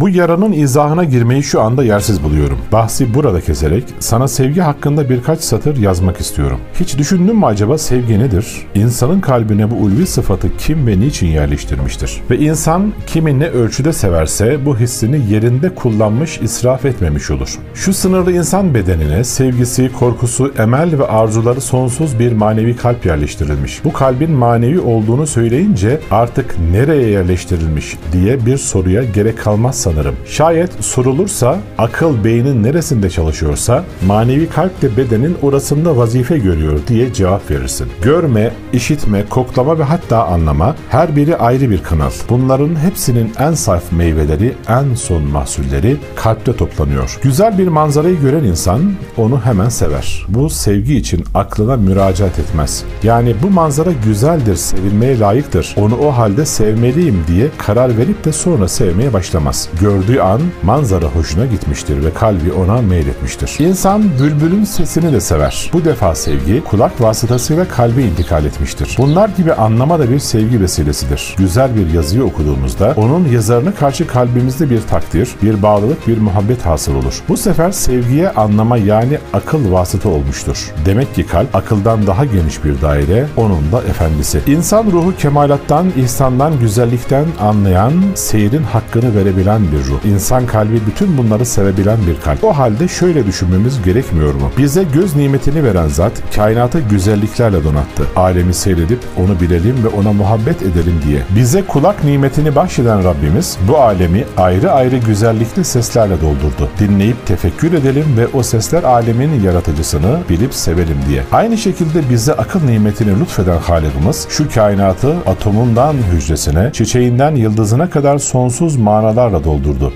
Bu yaranın izahına girmeyi şu anda yersiz buluyorum. Bahsi burada keserek sana sevgi hakkında birkaç satır yazmak istiyorum. Hiç düşündün mü acaba sevgi nedir? İnsanın kalbine bu ulvi sıfatı kim ve niçin yerleştirmiştir? Ve insan kimi ne ölçüde severse bu hissini yerinde kullanmış, israf etmemiş olur. Şu sınırlı insan bedenine sevgisi, korkusu, emel ve arzuları sonsuz bir manevi kalp yerleştirilmiş. Bu kalbin manevi olduğunu söyleyince artık nereye yerleştirilmiş diye bir soruya gerek kalmaz sanırım. Şayet sorulursa akıl beynin neresinde çalışıyorsa manevi kalp de bedenin orasında vazife görüyor diye cevap verirsin. Görme, işitme, koklama ve hatta anlama her biri ayrı bir kanal. Bunların hepsinin en saf meyveleri, en son mahsulleri kalpte toplanıyor. Güzel bir manzarayı gören insan onu hemen sever. Bu sevgi için aklına müracaat etmez. Yani bu manzara güzeldir, sevilmeye layıktır. Onu o halde sevmeliyim diye karar verip de sonra sevmeye başlamaz. Gördüğü an manzara hoşuna gitmiştir ve kalbi ona meyletmiştir. İnsan bülbülün sesini de sever. Bu defa sevgi kulak vasıtasıyla kalbe intikal etmiştir. Bunlar gibi anlama da bir sevgi vesilesidir. Güzel bir yazıyı okuduğumuzda onun yazarına karşı kalbimizde bir takdir, bir bağlılık, bir muhabbet hasıl olur. Bu sefer sevgiye anlama yani akıl vasıta olmuştur. Demek ki kalp akıldan daha geniş bir daire, onun da efendisi. İnsan ruhu kemalattan, ihsandan, güzellikten anlayan, seyrin hakkını verebilen bir ruh. İnsan kalbi bütün bunları sevebilen bir kalp. O halde şöyle düşünmemiz gerekmiyor mu? Bize göz nimetini veren zat kainatı güzelliklerle donattı. Alemi seyredip onu bilelim ve ona muhabbet edelim diye. Bize kulak nimetini bahşeden Rabbimiz bu alemi ayrı ayrı güzellikli seslerle doldurdu. Dinleyip tefekkür edelim ve o sesler alemin yaratıcısını bilip sevelim diye. Aynı şekilde bize akıl nimetini lütfeden Halikimiz şu kainatı atomundan hücresine, çiçeğinden yıldızına kadar sonsuz manalarla doldurdu.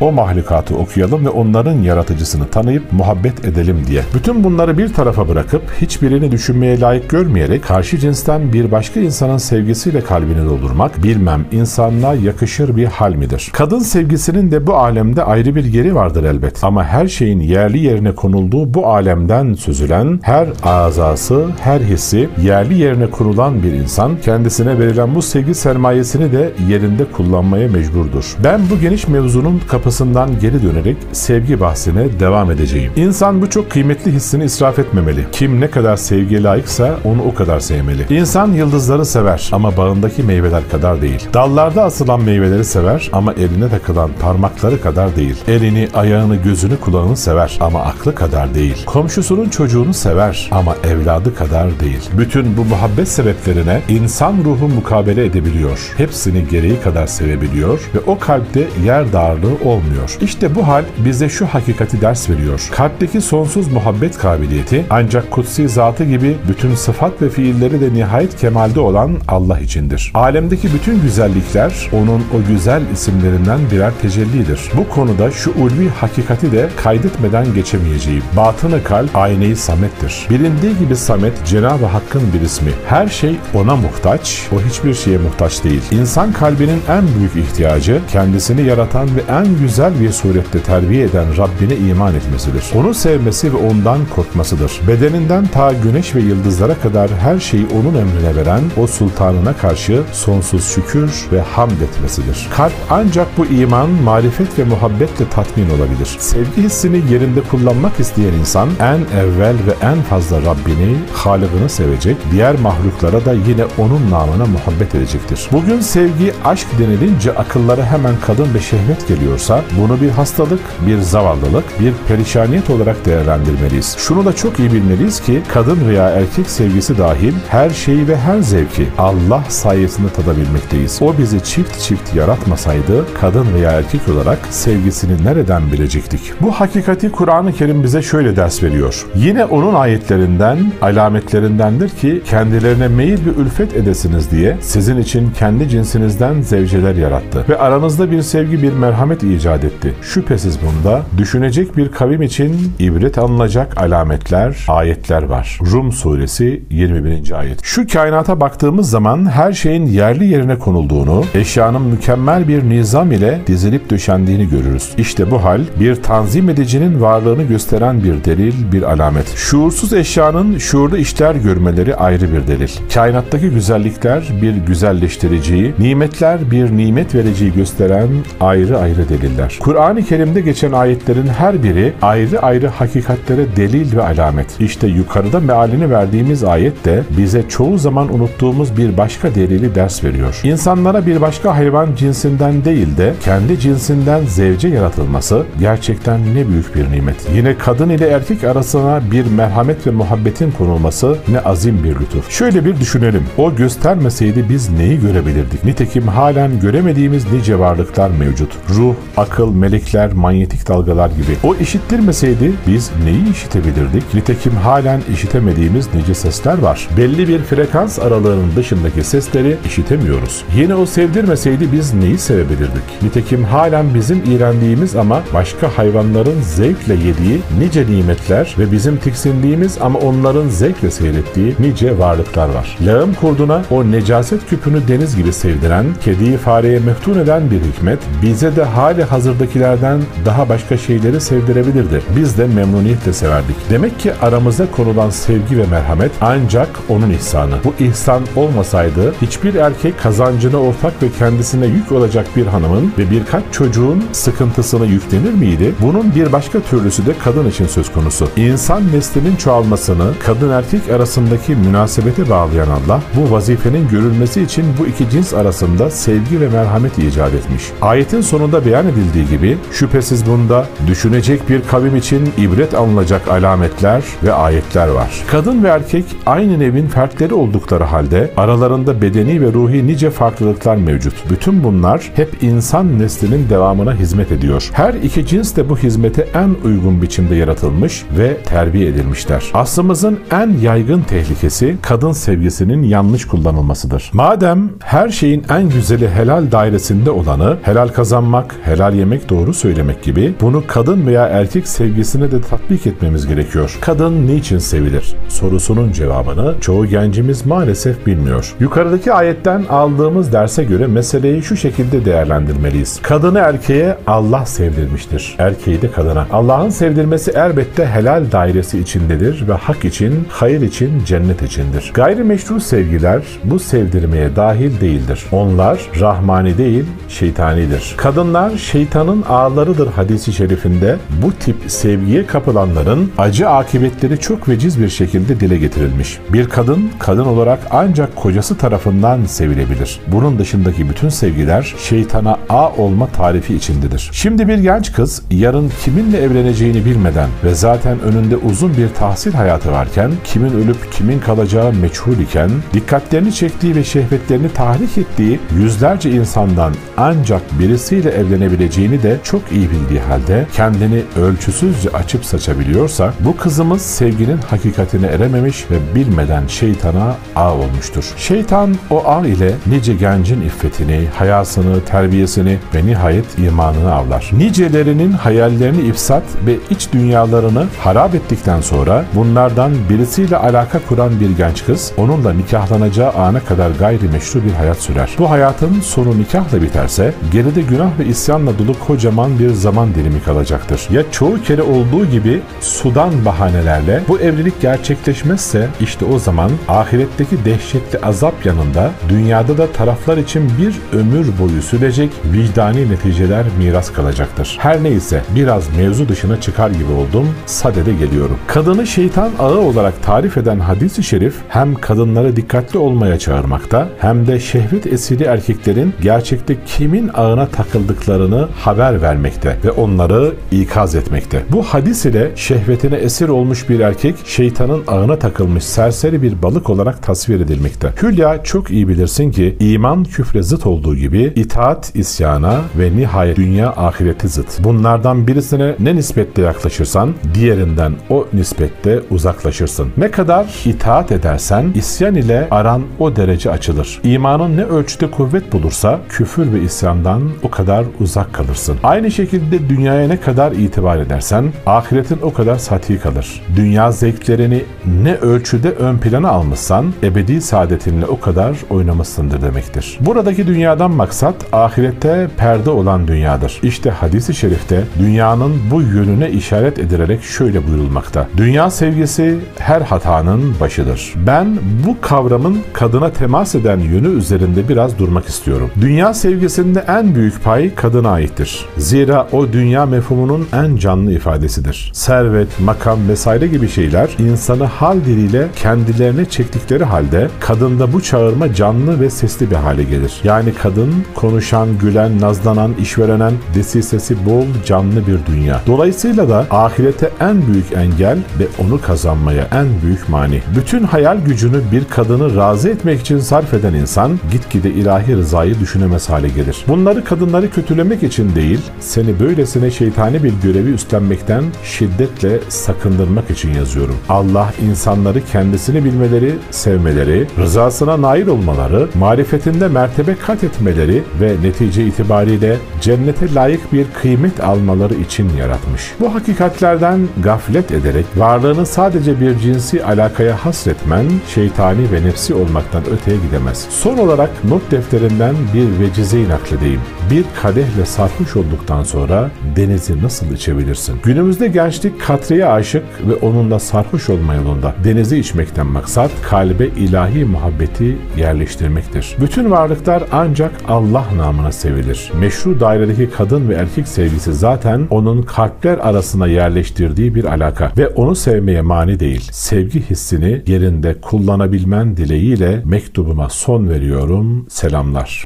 O mahlukatı okuyalım ve onların yaratıcısını tanıyıp muhabbet edelim diye. Bütün bunları bir tarafa bırakıp hiçbirini düşünmeye layık görmeyerek karşı cinsten bir başka insanın sevgisiyle kalbini doldurmak bilmem insanlığa yakışır bir hal midir? Kadın sevgisinin de bu alemde ayrı bir yeri vardır elbet. Ama her şeyin yerli yerine konulduğu bu alemden sözülen her azası, her hissi yerli yerine kurulan bir insan kendisine verilen bu sevgi sermayesini de yerinde kullanmaya mecburdur. Ben bu geniş mevzunun kapısından geri dönerek sevgi bahsine devam edeceğim. İnsan bu çok kıymetli hissini israf etmemeli. Kim ne kadar sevgiye layıksa onu o kadar sevmeli. İnsan yıldızları sever ama bağındaki meyveler kadar değil. Dallarda asılan meyveleri sever ama eline takılan parmakları kadar değil. Elini, ayağını, gözünü, kulağını sever ama aklı kadar değil. Komşusunun çocuğunu sever ama evladı kadar değil. Bütün bu muhabbet sebeplerine insan ruhu mukabele edebiliyor. Hepsini gereği kadar sevebiliyor ve o kalpte yer darlığı olmuyor. İşte bu hal bize şu hakikati ders veriyor. Kalpteki sonsuz muhabbet kabiliyeti ancak kutsi zatı gibi bütün sıfat ve fiilleri de nihayet kemalde olan Allah içindir. Alemdeki bütün güzellikler onun o güzel isimlerinden birer tecellidir. Bu konuda şu ulvi hakikati de kaydetmeden geçemeyeceğim. Batını kalp aynayı Samet'tir. Bilindiği gibi Samet Cenab-ı Hakk'ın bir ismi. Her şey ona muhtaç, o hiçbir şeye muhtaç değil. İnsan kalbinin en büyük ihtiyacı kendisini yaratan ve en güzel bir surette terbiye eden Rabbine iman etmesidir. Onu sevmesi ve ondan korkmasıdır. Bedeninden ta güneş ve yıldızlara kadar her şeyi onun emrine veren o sultanına karşı sonsuz şükür ve hamd etmesidir. Kalp ancak bu iman, marifet ve muhabbetle tatmin olabilir. Sevgi hissini yerinde kullanmak isteyen insan en evvel ve en fazla Rabbini, Halık'ını sevecek, diğer mahluklara da yine onun namına muhabbet edecektir. Bugün sevgi, aşk denilince akıllara hemen kadın ve şehvet geliyorsa bunu bir hastalık, bir zavallılık, bir perişaniyet olarak değerlendirmeliyiz. Şunu da çok iyi bilmeliyiz ki kadın veya erkek sevgisi dahil her şeyi ve her zevki Allah sayesinde tadabilmekteyiz. O bizi çift çift yaratmasaydı kadın veya erkek olarak sevgisini nereden bilecektik? Bu hakikati Kur'an-ı Kerim bize şöyle ders veriyor. Yine onun ayetlerinden, alametlerindendir ki kendilerine meyil bir ülfet edesiniz diye sizin için kendi cinsinizden zevceler yarattı ve aranızda bir sevgi bir merhamet icat etti. Şüphesiz bunda düşünecek bir kavim için ibret alınacak alametler, ayetler var. Rum suresi 21. ayet. Şu kainata baktığımız zaman her şeyin yerli yerine konulduğunu, eşyanın mükemmel bir nizam ile dizilip döşendiğini görürüz. İşte bu hal bir tanzim edicinin varlığını gösteren bir delil, bir alamet. Şuursuz eşyanın şuurlu işler görmeleri ayrı bir delil. Kainattaki güzellikler bir güzelleştiriciyi, nimetler bir nimet vericiyi gösteren ayrı ayrı deliller. Kur'an-ı Kerim'de geçen ayetlerin her biri ayrı ayrı hakikatlere delil ve alamet. İşte yukarıda mealini verdiğimiz ayet de bize çoğu zaman unuttuğumuz bir başka delili ders veriyor. İnsanlara bir başka hayvan cinsinden değil de kendi cinsinden zevce yaratılması gerçekten ne büyük bir nimet. Yine kadın ile erkek arasına bir merhamet ve muhabbetin konulması ne azim bir lütuf. Şöyle bir düşünelim. O göstermeseydi biz neyi görebilirdik? Nitekim halen göremediğimiz nice varlıklar mevcut. Ruh, akıl, melekler, manyetik dalgalar gibi. O işittirmeseydi biz neyi işitebilirdik? Nitekim halen işitemediğimiz nice sesler var. Belli bir frekans aralığının dışındaki sesleri işitemiyoruz. Yine o sevdirmeseydi biz neyi sevebilirdik? Nitekim halen bizim iğrendiğimiz ama başka hayvanların zevkle yediği nice nimetler ve bizim tiksindiğimiz ama onların zevkle seyrettiği nice varlıklar var. Lağım kurduna o necaset küpünü deniz gibi sevdiren, kediyi fareye meftun eden bir hikmet bize de hali hazırdakilerden daha başka şeyleri sevdirebilirdi. Biz de memnuniyetle severdik. Demek ki aramıza konulan sevgi ve merhamet ancak onun ihsanı. Bu ihsan olmasaydı hiçbir erkek kazancına ortak ve kendisine yük olacak bir hanımın ve birkaç çocuğun sıkıntısına yüklenir miydi? Bunun bir başka türlüsü de kadın için söz konusu. İnsan neslinin çoğalmasını kadın erkek arasındaki münasebete bağlayan Allah bu vazifenin görülmesi için bu iki cins arasında sevgi ve merhamet icat etmiş. Ayetin sonunda beyan edildiği gibi şüphesiz bunda düşünecek bir kavim için ibret alınacak alametler ve ayetler var. Kadın ve erkek aynı nevin fertleri oldukları halde aralarında bedeni ve ruhi nice farklılıklar mevcut. Bütün bunlar hep insan neslinin devamına hizmet ediyor. Her iki cins de bu hizmete en uygun biçimde yaratılmış ve terbiye edilmişler. Aslımızın en yaygın tehlikesi kadın sevgisinin yanlış kullanılmasıdır. Madem her şeyin en güzeli helal dairesinde olanı helal kazanmak, helal yemek, doğru söylemek gibi bunu kadın veya erkek sevgisine de tatbik etmemiz gerekiyor. Kadın niçin sevilir? Sorusunun cevabını çoğu gencimiz maalesef bilmiyor. Yukarıdaki ayetten aldığımız derse göre meseleyi şu şekilde değerlendirmeliyiz. Kadını erkeğe Allah sevdirmiştir. Erkeği de kadına. Allah'ın sevdirmesi elbette helal dairesi içindedir ve hak için, hayır için, cennet içindir. Gayrimeşru sevgiler bu sevdirmeye dahil değildir. Onlar rahmani değil, şeytanidir. Kadınlar şeytanın ağlarıdır hadisi şerifinde bu tip sevgiye kapılanların acı akıbetleri çok veciz bir şekilde dile getirilmiş. Bir kadın, kadın olarak ancak kocası tarafından sevilebilir. Bunun dışındaki bütün sevgiler şeytana ağ olma tarifi içindedir. Şimdi bir genç kız yarın kiminle evleneceğini bilmeden ve zaten önünde uzun bir tahsil hayatı varken kimin ölüp kimin kalacağı meçhul iken dikkatlerini çektiği ve şehvetlerini tahrik ettiği yüzlerce insandan ancak birisiyle evlenebileceğini de çok iyi bildiği halde kendini ölçüsüzce açıp saçabiliyorsa bu kızımız sevginin hakikatine erememiş ve bilmeden şeytana ağ olmuştur. Şeytan o ağ ile nice gencin iffetini, hayasını, terbiyesini ve nihayet imanını avlar. Nicelerinin hayallerini ifsat ve iç dünyalarını harap ettikten sonra bunlardan birisiyle alaka kuran bir genç kız onunla nikahlanacağı ana kadar gayrimeşru bir hayat sürer. Bu hayatın sonu nikahla biterse geride günah ve isyanla dolu kocaman bir zaman dilimi kalacaktır. Ya çoğu kere olduğu gibi sudan bahanelerle bu evlilik gerçekleşmezse işte o zaman ahiretteki dehşetli azap yanında dünyada da taraflar için bir ömür boyu sürecek vicdani neticeler miras kalacaktır. Her neyse biraz mevzu dışına çıkar gibi oldum. Sadede geliyorum. Kadını şeytan ağı olarak tarif eden hadisi şerif hem kadınlara dikkatli olmaya çağırmakta hem de şehvet esiri erkeklerin gerçekte kimin ağına takıldıklarını haber vermekte ve onları ikaz etmekte. Bu hadis ile şehvetine esir olmuş bir erkek şeytanın ağına takılmış serseri bir balık olarak tasvir edilmekte. Hülya çok iyi bilirsin ki iman küfre zıt olduğu gibi itaat isyana ve nihayet dünya ahireti zıt. Bunlardan birisine ne nispetle yaklaşırsan diğerinden o nispette uzaklaşırsın. Ne kadar itaat edersen isyan ile aran o derece açılır. İmanın ne ölçüde kuvvet bulursa küfür ve isyandan o kadar uzak kalırsın. Aynı şekilde dünyaya ne kadar itibar edersen ahiretin o kadar sati kalır. Dünya zevklerini ne ölçüde ön plana almışsan ebedi saadetinle o kadar oynamışsındır demektir. Buradaki dünyadan maksat ahirette perde olan dünyadır. İşte hadisi şerifte dünyanın bu yönüne işaret edilerek şöyle buyurulmakta. Dünya sevgisi her hatanın başıdır. Ben bu kavramın kadına temas eden yönü üzerinde biraz durmak istiyorum. Dünya sevgisinde en büyük pay kadına aittir. Zira o dünya mefhumunun en canlı ifadesidir. Servet, makam vesaire gibi şeyler insanı hal diliyle kendilerine çektikleri halde kadında bu çağırma canlı ve sesli bir hale gelir. Yani kadın konuşan, gülen, nazlanan, işverenen, desisesi bol, canlı bir dünya. Dolayısıyla da ahirete en büyük engel ve onu kazanmaya en büyük mani. Bütün hayal gücünü bir kadını razı etmek için sarf eden insan gitgide ilahi rızayı düşünemez hale gelir. Bunları kadınları kötülemek için değil, seni böylesine şeytani bir görevi üstlenmekten şiddetle sakındırmak için yazıyorum. Allah insanları kendisini bilmeleri, sevmeleri, rızasına nail olmaları, marifetinde mertebe kat etmeleri ve netice itibariyle cennete layık bir kıymet almaları için yaratmış. Bu hakikatlerden gaflet ederek varlığını sadece bir cinsi alakaya hasretmen şeytani ve nefsi olmaktan öteye gidemez. Son olarak not defterinden bir vecizeyi nakledeyim. Bir kadehle sarhoş olduktan sonra denizi nasıl içebilirsin? Günümüzde gençlik katreye aşık ve onunla sarhoş olma yolunda. Denizi içmekten maksat kalbe ilahi muhabbeti yerleştirmektir. Bütün varlıklar ancak Allah namına sevilir. Meşru dairedeki kadın ve erkek sevgisi zaten onun kalpler arasına yerleştirdiği bir alaka ve onu sevmeye mani değil. Sevgi hissini yerinde kullanabilmen dileğiyle mektubuma son veriyorum. Selamlar.